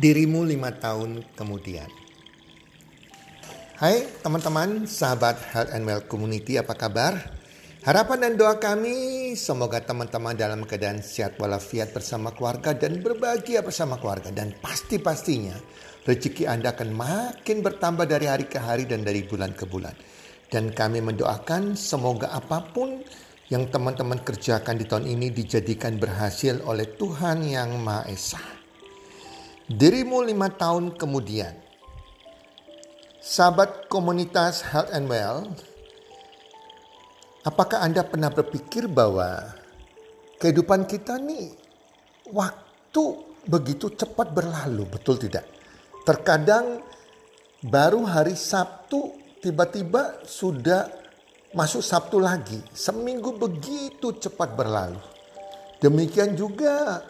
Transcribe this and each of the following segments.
dirimu lima tahun kemudian. Hai teman-teman, sahabat Health and Well Community, apa kabar? Harapan dan doa kami semoga teman-teman dalam keadaan sehat walafiat bersama keluarga dan berbahagia bersama keluarga. Dan pasti-pastinya rezeki Anda akan makin bertambah dari hari ke hari dan dari bulan ke bulan. Dan kami mendoakan semoga apa pun yang teman-teman kerjakan di tahun ini dijadikan berhasil oleh Tuhan Yang Maha Esa. Dirimu lima tahun kemudian, sahabat komunitas Health and Well, apakah Anda pernah berpikir bahwa kehidupan kita nih waktu begitu cepat berlalu, betul tidak? Terkadang baru hari Sabtu tiba-tiba sudah masuk Sabtu lagi. Seminggu begitu cepat berlalu. Demikian juga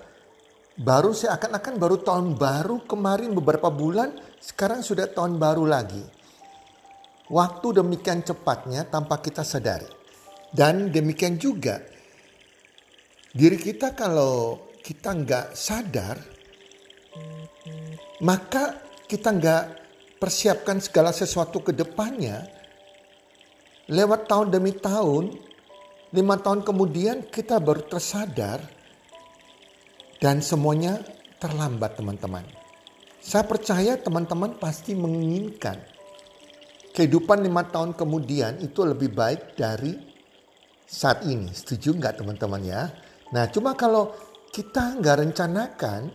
Baru seakan-akan baru tahun baru kemarin beberapa bulan, sekarang sudah tahun baru lagi. Waktu demikian cepatnya tanpa kita sadari. Dan demikian juga diri kita kalau kita nggak sadar, maka kita nggak persiapkan segala sesuatu ke depannya, lewat tahun demi tahun, lima tahun kemudian kita baru tersadar dan semuanya terlambat teman-teman. Saya percaya teman-teman pasti menginginkan kehidupan lima tahun kemudian itu lebih baik dari saat ini. Setuju nggak teman-teman ya? Nah cuma kalau kita nggak rencanakan,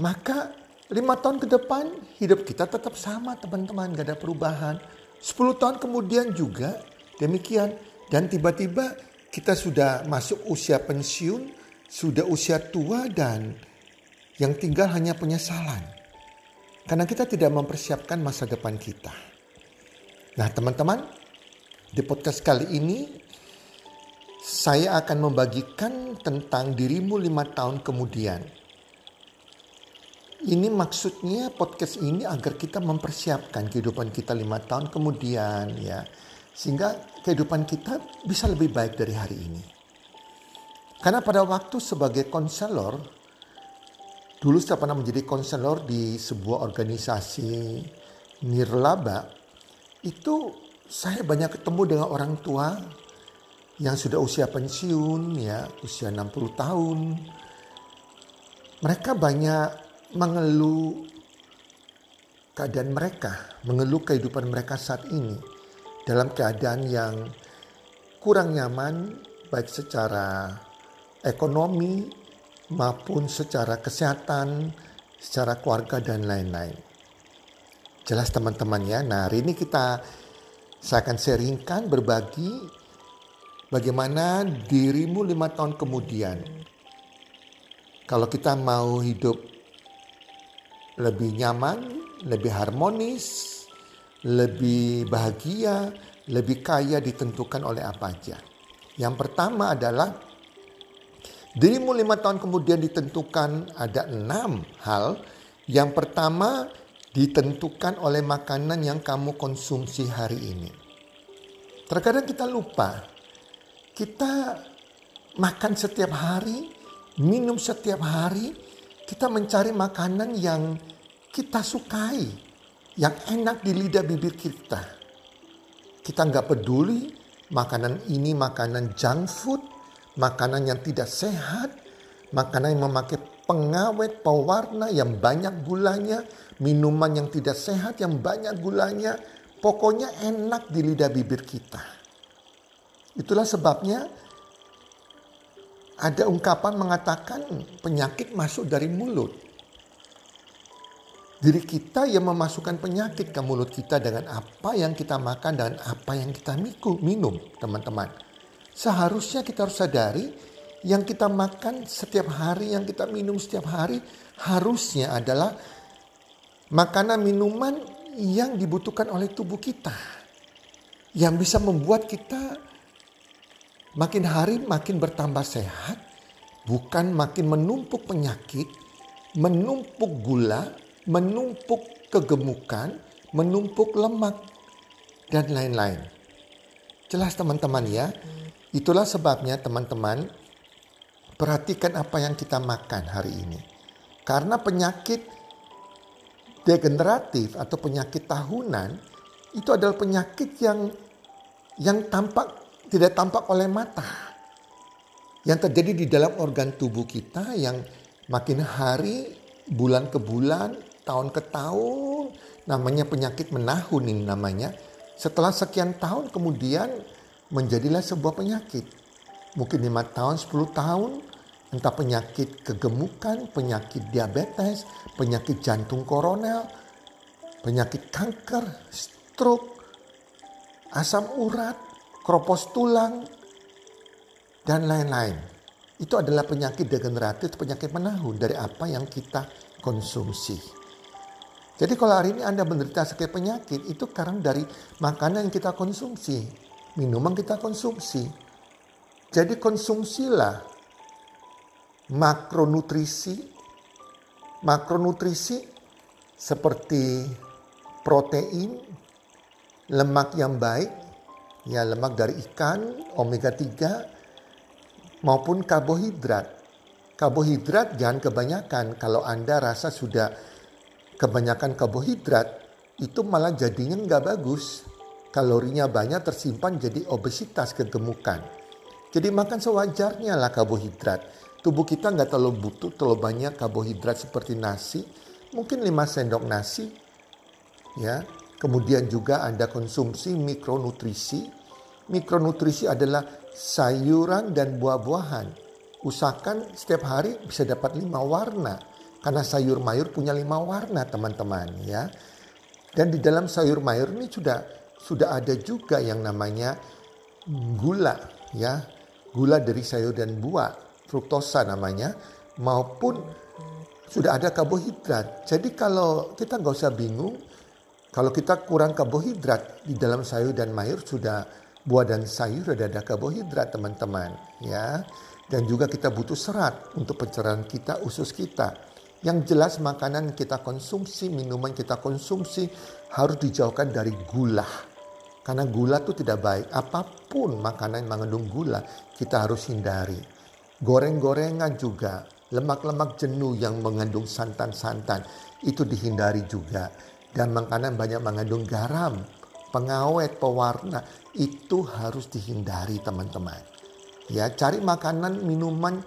maka lima tahun ke depan hidup kita tetap sama teman-teman, nggak ada perubahan. Sepuluh tahun kemudian juga demikian. Dan tiba-tiba kita sudah masuk usia pensiun, sudah usia tua dan yang tinggal hanya penyesalan. Karena kita tidak mempersiapkan masa depan kita. Nah teman-teman, di podcast kali ini saya akan membagikan tentang dirimu lima tahun kemudian. Ini maksudnya podcast ini agar kita mempersiapkan kehidupan kita lima tahun kemudian ya. Sehingga kehidupan kita bisa lebih baik dari hari ini. Karena pada waktu sebagai konselor, dulu saya pernah menjadi konselor di sebuah organisasi nirlaba, itu saya banyak ketemu dengan orang tua yang sudah usia pensiun, ya usia 60 tahun. Mereka banyak mengeluh keadaan mereka, mengeluh kehidupan mereka saat ini dalam keadaan yang kurang nyaman baik secara ekonomi maupun secara kesehatan, secara keluarga dan lain-lain. Jelas teman-teman ya. Nah, hari ini kita saya akan sharingkan berbagi bagaimana dirimu lima tahun kemudian. Kalau kita mau hidup lebih nyaman, lebih harmonis, lebih bahagia, lebih kaya ditentukan oleh apa aja. Yang pertama adalah Dirimu lima tahun kemudian ditentukan ada enam hal. Yang pertama ditentukan oleh makanan yang kamu konsumsi hari ini. Terkadang kita lupa, kita makan setiap hari, minum setiap hari, kita mencari makanan yang kita sukai, yang enak di lidah bibir kita. Kita nggak peduli makanan ini makanan junk food, makanan yang tidak sehat, makanan yang memakai pengawet, pewarna yang banyak gulanya, minuman yang tidak sehat yang banyak gulanya, pokoknya enak di lidah bibir kita. Itulah sebabnya ada ungkapan mengatakan penyakit masuk dari mulut. Diri kita yang memasukkan penyakit ke mulut kita dengan apa yang kita makan dan apa yang kita minum, teman-teman. Seharusnya kita harus sadari yang kita makan setiap hari, yang kita minum setiap hari harusnya adalah makanan minuman yang dibutuhkan oleh tubuh kita. Yang bisa membuat kita makin hari makin bertambah sehat, bukan makin menumpuk penyakit, menumpuk gula, menumpuk kegemukan, menumpuk lemak, dan lain-lain. Jelas teman-teman ya, Itulah sebabnya teman-teman perhatikan apa yang kita makan hari ini. Karena penyakit degeneratif atau penyakit tahunan itu adalah penyakit yang yang tampak tidak tampak oleh mata. Yang terjadi di dalam organ tubuh kita yang makin hari, bulan ke bulan, tahun ke tahun, namanya penyakit menahun ini namanya. Setelah sekian tahun kemudian menjadilah sebuah penyakit. Mungkin lima tahun, 10 tahun, entah penyakit kegemukan, penyakit diabetes, penyakit jantung koroner, penyakit kanker, stroke, asam urat, kropos tulang, dan lain-lain. Itu adalah penyakit degeneratif, penyakit menahun dari apa yang kita konsumsi. Jadi kalau hari ini Anda menderita sakit penyakit itu karena dari makanan yang kita konsumsi, minuman kita konsumsi. Jadi konsumsilah makronutrisi. Makronutrisi seperti protein, lemak yang baik, ya lemak dari ikan, omega 3 maupun karbohidrat. Karbohidrat jangan kebanyakan. Kalau Anda rasa sudah kebanyakan karbohidrat, itu malah jadinya nggak bagus. Kalorinya banyak tersimpan jadi obesitas kegemukan. Jadi makan sewajarnya lah karbohidrat tubuh kita nggak terlalu butuh terlalu banyak karbohidrat seperti nasi, mungkin 5 sendok nasi, ya. Kemudian juga ada konsumsi mikronutrisi. Mikronutrisi adalah sayuran dan buah-buahan. Usahakan setiap hari bisa dapat lima warna. Karena sayur mayur punya lima warna teman-teman ya. Dan di dalam sayur mayur ini sudah sudah ada juga yang namanya gula ya. Gula dari sayur dan buah fruktosa namanya, maupun sudah ada karbohidrat. Jadi kalau kita nggak usah bingung, kalau kita kurang karbohidrat di dalam sayur dan mayur sudah buah dan sayur sudah ada karbohidrat teman-teman ya. Dan juga kita butuh serat untuk pencernaan kita, usus kita. Yang jelas makanan kita konsumsi, minuman kita konsumsi harus dijauhkan dari gula. Karena gula itu tidak baik. Apa pun makanan yang mengandung gula kita harus hindari. Goreng-gorengan juga, lemak-lemak jenuh yang mengandung santan-santan itu dihindari juga. Dan makanan banyak mengandung garam, pengawet, pewarna itu harus dihindari teman-teman. Ya, cari makanan, minuman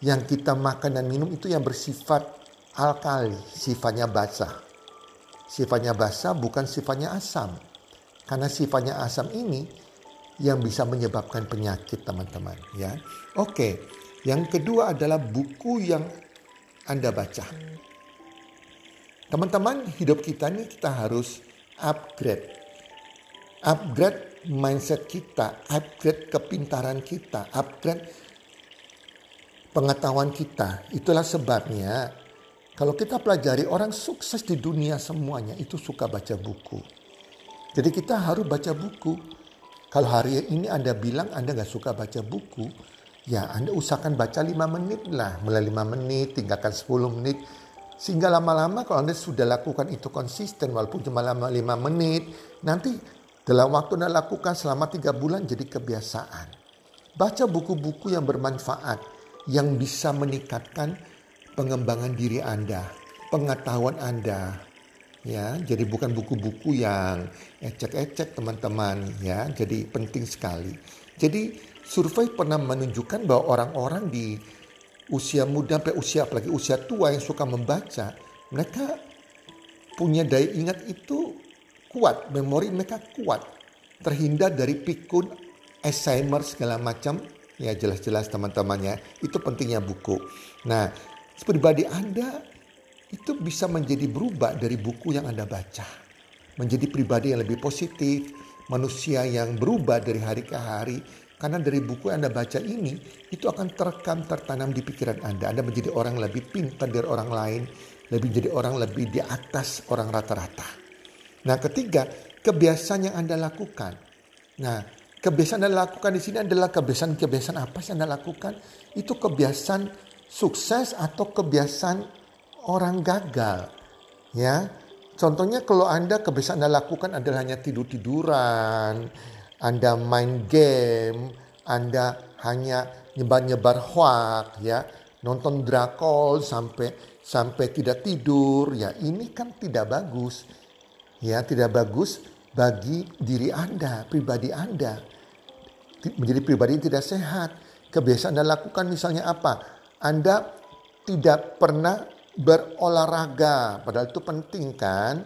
yang kita makan dan minum itu yang bersifat alkali, sifatnya basah. Sifatnya basah bukan sifatnya asam. Karena sifatnya asam ini yang bisa menyebabkan penyakit teman-teman ya. Oke, yang kedua adalah buku yang Anda baca. Teman-teman, hidup kita ini kita harus upgrade. Upgrade mindset kita, upgrade kepintaran kita, upgrade pengetahuan kita. Itulah sebabnya kalau kita pelajari orang sukses di dunia semuanya itu suka baca buku. Jadi kita harus baca buku kalau hari ini Anda bilang Anda nggak suka baca buku, ya Anda usahakan baca 5 menit lah. Mulai 5 menit, tinggalkan 10 menit. Sehingga lama-lama kalau Anda sudah lakukan itu konsisten walaupun cuma lama 5 menit, nanti dalam waktu Anda lakukan selama 3 bulan jadi kebiasaan. Baca buku-buku yang bermanfaat, yang bisa meningkatkan pengembangan diri Anda, pengetahuan Anda, ya jadi bukan buku-buku yang ecek-ecek teman-teman ya. Jadi penting sekali. Jadi survei pernah menunjukkan bahwa orang-orang di usia muda sampai usia apalagi usia tua yang suka membaca mereka punya daya ingat itu kuat memori mereka kuat. Terhindar dari pikun Alzheimer segala macam. Ya jelas-jelas teman-temannya itu pentingnya buku. Nah pribadi Anda itu bisa menjadi berubah dari buku yang Anda baca. Menjadi pribadi yang lebih positif, manusia yang berubah dari hari ke hari. Karena dari buku yang Anda baca ini, itu akan terekam, tertanam di pikiran Anda. Anda menjadi orang lebih pintar dari orang lain, lebih jadi orang lebih di atas orang rata-rata. Nah ketiga, kebiasaan yang Anda lakukan. Nah kebiasaan Anda lakukan di sini adalah kebiasaan-kebiasaan apa sih Anda lakukan? Itu kebiasaan sukses atau kebiasaan orang gagal. Ya, contohnya kalau Anda kebiasaan Anda lakukan adalah hanya tidur-tiduran, Anda main game, Anda hanya nyebar-nyebar hoax, ya, nonton drakor sampai sampai tidak tidur, ya ini kan tidak bagus. Ya, tidak bagus bagi diri Anda, pribadi Anda. Menjadi pribadi yang tidak sehat. Kebiasaan Anda lakukan misalnya apa? Anda tidak pernah berolahraga, padahal itu penting kan?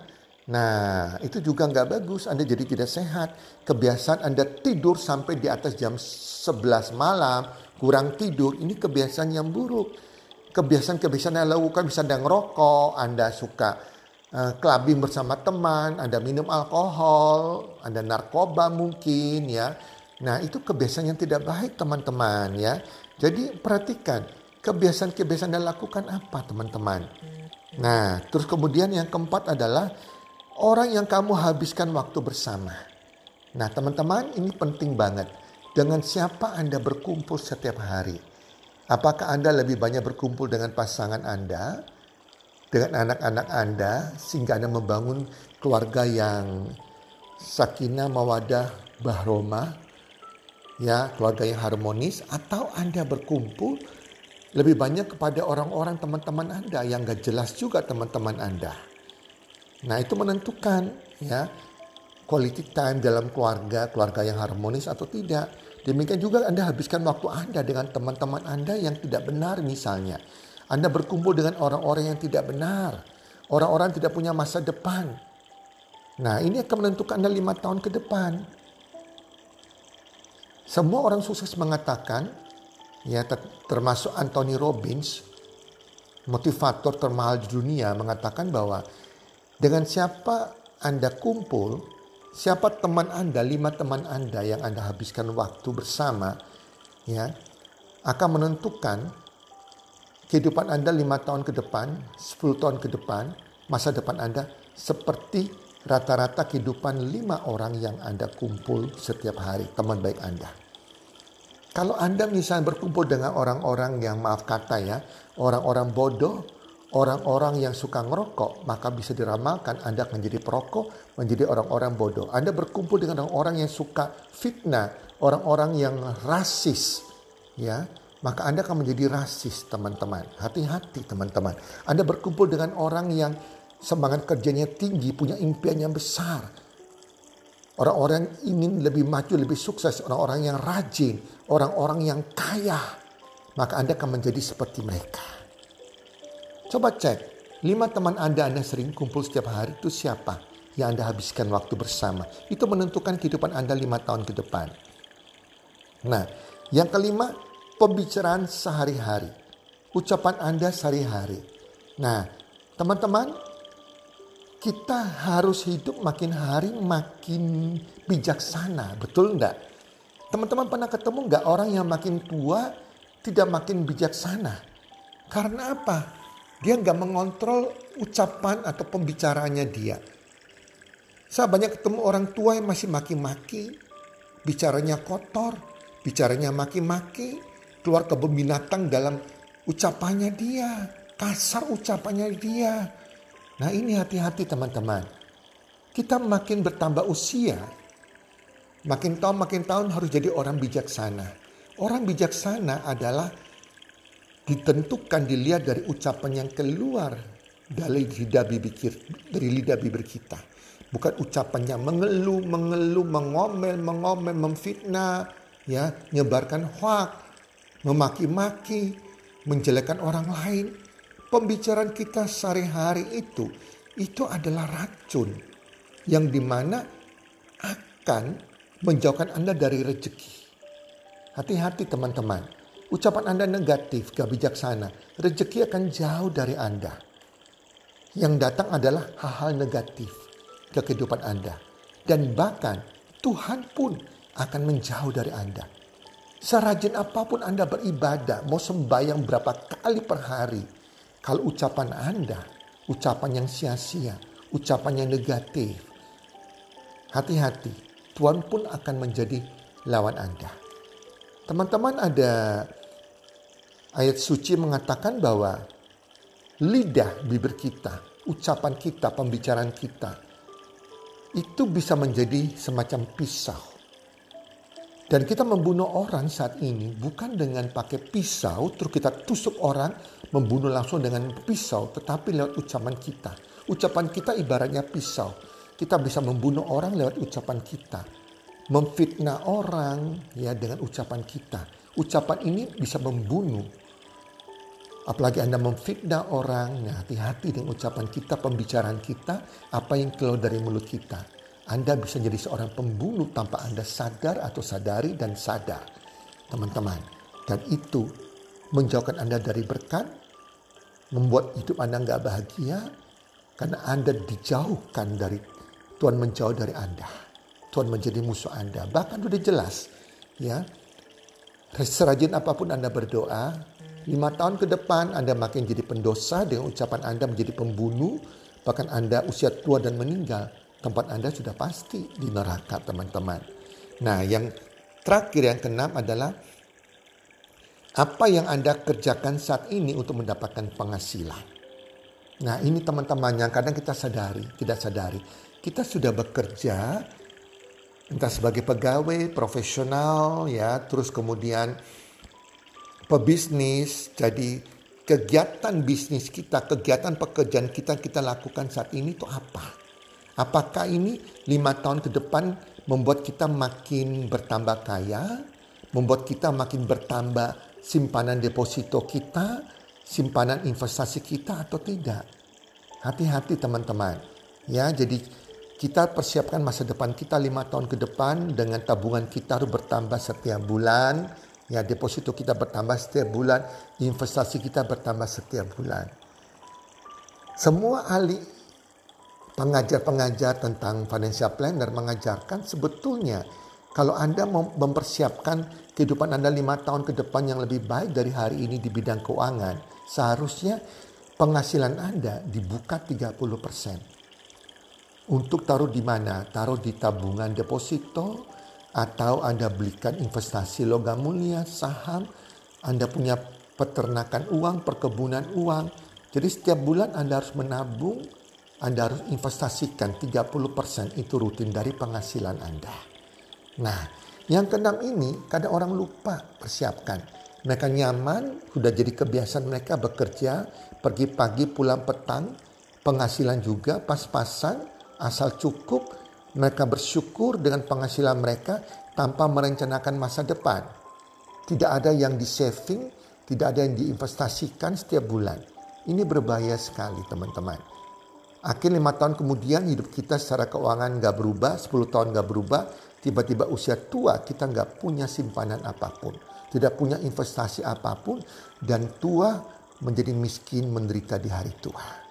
Nah, itu juga nggak bagus. Anda jadi tidak sehat. Kebiasaan Anda tidur sampai di atas jam 11 malam, kurang tidur, ini kebiasaan yang buruk. Kebiasaan-kebiasaan yang lakukan bisa Anda ngerokok, Anda suka uh, clubbing bersama teman, Anda minum alkohol, Anda narkoba mungkin ya. Nah, itu kebiasaan yang tidak baik teman-teman ya. Jadi perhatikan, kebiasaan-kebiasaan Anda lakukan apa teman-teman? Nah, terus kemudian yang keempat adalah orang yang kamu habiskan waktu bersama. Nah, teman-teman, ini penting banget. Dengan siapa Anda berkumpul setiap hari? Apakah Anda lebih banyak berkumpul dengan pasangan Anda, dengan anak-anak Anda, sehingga Anda membangun keluarga yang sakinah, mawadah, bahroma, ya, keluarga yang harmonis, atau Anda berkumpul lebih banyak kepada orang-orang teman-teman Anda yang gak jelas juga teman-teman Anda. Nah itu menentukan ya quality time dalam keluarga, keluarga yang harmonis atau tidak. Demikian juga Anda habiskan waktu Anda dengan teman-teman Anda yang tidak benar misalnya. Anda berkumpul dengan orang-orang yang tidak benar. Orang-orang tidak punya masa depan. Nah ini akan menentukan Anda lima tahun ke depan. Semua orang sukses mengatakan, ya termasuk Anthony Robbins, motivator termahal di dunia mengatakan bahwa dengan siapa Anda kumpul, siapa teman Anda, lima teman Anda yang Anda habiskan waktu bersama, ya, akan menentukan kehidupan Anda lima tahun ke depan, sepuluh tahun ke depan, masa depan Anda seperti rata-rata kehidupan lima orang yang Anda kumpul setiap hari, teman baik Anda. Kalau Anda misalnya berkumpul dengan orang-orang yang maaf kata ya, orang-orang bodoh, orang-orang yang suka ngerokok, maka bisa diramalkan Anda menjadi perokok, menjadi orang-orang bodoh. Anda berkumpul dengan orang-orang yang suka fitnah, orang-orang yang rasis, ya, maka Anda akan menjadi rasis, teman-teman. Hati-hati, teman-teman. Anda berkumpul dengan orang yang semangat kerjanya tinggi, punya impian yang besar. Orang-orang ingin lebih maju, lebih sukses, orang-orang yang rajin, orang-orang yang kaya, maka Anda akan menjadi seperti mereka. Coba cek, lima teman Anda Anda sering kumpul setiap hari itu siapa yang Anda habiskan waktu bersama. Itu menentukan kehidupan Anda lima tahun ke depan. Nah, yang kelima, pembicaraan sehari-hari. Ucapan Anda sehari-hari. Nah, teman-teman, kita harus hidup makin hari makin bijaksana, betul enggak? Teman-teman pernah ketemu enggak orang yang makin tua tidak makin bijaksana? Karena apa? Dia nggak mengontrol ucapan atau pembicaraannya dia. Saya banyak ketemu orang tua yang masih maki-maki, bicaranya kotor, bicaranya maki-maki, keluar kebun binatang dalam ucapannya dia, kasar ucapannya dia. Nah ini hati-hati teman-teman. Kita makin bertambah usia, makin tahun makin tahun harus jadi orang bijaksana. Orang bijaksana adalah ditentukan dilihat dari ucapan yang keluar dari lidah bibir dari lidah bibir kita bukan ucapannya mengeluh mengeluh mengomel mengomel memfitnah ya menyebarkan hoak memaki-maki menjelekan orang lain pembicaraan kita sehari-hari itu itu adalah racun yang di mana akan menjauhkan Anda dari rezeki. Hati-hati teman-teman. Ucapan Anda negatif, gak bijaksana. Rezeki akan jauh dari Anda. Yang datang adalah hal-hal negatif ke kehidupan Anda. Dan bahkan Tuhan pun akan menjauh dari Anda. Serajin apa pun Anda beribadah, mau sembahyang berapa kali per hari. Kalau ucapan Anda, ucapan yang sia-sia, ucapan yang negatif. Hati-hati, Tuhan pun akan menjadi lawan Anda. Teman-teman ada ayat suci mengatakan bahwa lidah bibir kita, ucapan kita, pembicaraan kita itu bisa menjadi semacam pisau. Dan kita membunuh orang saat ini bukan dengan pakai pisau, terus kita tusuk orang, membunuh langsung dengan pisau, tetapi lewat ucapan kita. Ucapan kita ibaratnya pisau. Kita bisa membunuh orang lewat ucapan kita. Memfitnah orang ya dengan ucapan kita. Ucapan ini bisa membunuh. Apalagi Anda memfitnah orang, nah hati-hati dengan ucapan kita, pembicaraan kita, apa yang keluar dari mulut kita. Anda bisa jadi seorang pembunuh tanpa Anda sadar atau sadari dan sadar. Teman-teman. Dan itu menjauhkan Anda dari berkat, membuat hidup Anda nggak bahagia, karena Anda dijauhkan dari Tuhan menjauh dari Anda. Tuhan menjadi musuh Anda. Bahkan sudah jelas, ya. Serajin apa pun Anda berdoa, lima tahun ke depan Anda makin jadi pendosa dengan ucapan Anda menjadi pembunuh, bahkan Anda usia tua dan meninggal tempat Anda sudah pasti di neraka teman-teman. Nah yang terakhir yang keenam adalah apa yang Anda kerjakan saat ini untuk mendapatkan penghasilan. Nah ini teman-teman yang kadang kita sadari, tidak sadari. Kita sudah bekerja entah sebagai pegawai, profesional ya, terus kemudian pebisnis. Jadi kegiatan bisnis kita, kegiatan pekerjaan kita kita lakukan saat ini itu apa? Apakah ini lima tahun ke depan membuat kita makin bertambah kaya, membuat kita makin bertambah simpanan deposito kita, simpanan investasi kita atau tidak? Hati-hati teman-teman. Ya, jadi kita persiapkan masa depan kita lima tahun ke depan dengan tabungan kita harus bertambah setiap bulan. Ya, deposito kita bertambah setiap bulan, investasi kita bertambah setiap bulan. Semua ahli pengajar-pengajar tentang financial planner mengajarkan sebetulnya kalau Anda mempersiapkan kehidupan Anda lima tahun ke depan yang lebih baik dari hari ini di bidang keuangan, seharusnya penghasilan Anda dibuka 30%. Untuk taruh di mana? Taruh di tabungan deposito atau Anda belikan investasi logam mulia, saham, Anda punya peternakan uang, perkebunan uang. Jadi setiap bulan Anda harus menabung anda harus investasikan 30% itu rutin dari penghasilan Anda. Nah, yang keenam ini kadang orang lupa persiapkan. Mereka nyaman, sudah jadi kebiasaan mereka bekerja, pergi pagi pulang petang, penghasilan juga pas-pasan, asal cukup, mereka bersyukur dengan penghasilan mereka tanpa merencanakan masa depan. Tidak ada yang di saving, tidak ada yang diinvestasikan setiap bulan. Ini berbahaya sekali teman-teman. Akhir lima tahun kemudian hidup kita secara keuangan nggak berubah, 10 tahun nggak berubah, tiba-tiba usia tua kita nggak punya simpanan apa pun, tidak punya investasi apa pun, dan tua menjadi miskin menderita di hari tua.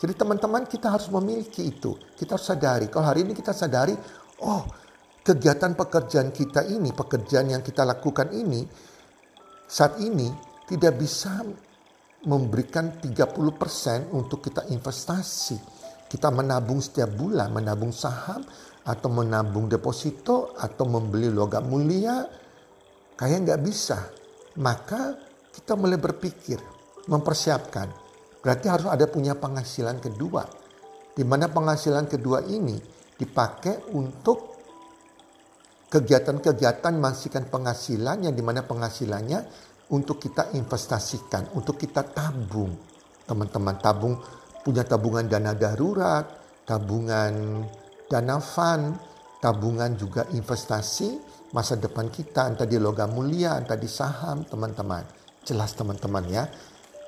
Jadi teman-teman kita harus memiliki itu. Kita harus sadari. Kalau hari ini kita sadari, oh kegiatan pekerjaan kita ini, pekerjaan yang kita lakukan ini, saat ini tidak bisa memberikan 30% untuk kita investasi. Kita menabung setiap bulan, menabung saham atau menabung deposito atau membeli logam mulia. Kayak nggak bisa. Maka kita mulai berpikir, mempersiapkan. Berarti harus ada punya penghasilan kedua. Di mana penghasilan kedua ini dipakai untuk kegiatan-kegiatan menghasilkan penghasilan yang di mana penghasilannya untuk kita investasikan, untuk kita tabung. Teman-teman tabung punya tabungan dana darurat, tabungan dana fund, tabungan juga investasi masa depan kita entah di logam mulia, entah di saham, teman-teman. Jelas teman-teman ya.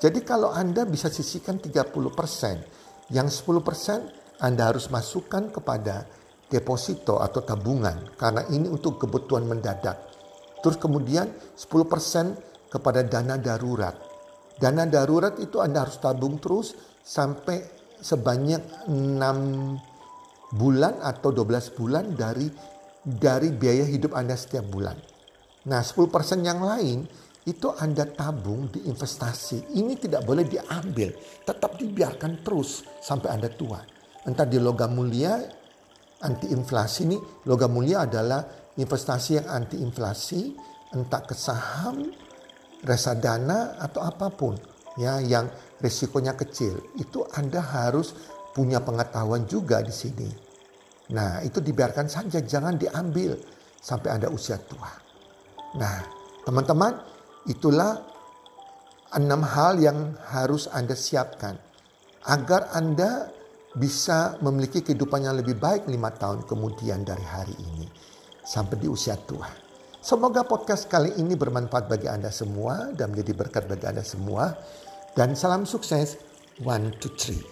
Jadi kalau Anda bisa sisihkan 30%, yang 10% Anda harus masukkan kepada deposito atau tabungan karena ini untuk kebutuhan mendadak. Terus kemudian 10% kepada dana darurat. Dana darurat itu Anda harus tabung terus sampai sebanyak 6 bulan atau 12 bulan dari dari biaya hidup Anda setiap bulan. Nah 10% yang lain itu Anda tabung di investasi. Ini tidak boleh diambil, tetap dibiarkan terus sampai Anda tua. Entah di logam mulia, anti inflasi ini, logam mulia adalah investasi yang anti inflasi, entah ke saham, reksadana atau apa pun ya yang risikonya kecil itu Anda harus punya pengetahuan juga di sini. Nah, itu dibiarkan saja jangan diambil. sampai Anda usia tua. Nah, teman-teman, itulah enam hal yang harus Anda siapkan agar Anda bisa memiliki kehidupan yang lebih baik lima tahun kemudian dari hari ini sampai di usia tua. Semoga podcast kali ini bermanfaat bagi Anda semua dan menjadi berkat bagi Anda semua. Dan salam sukses. One, two, three.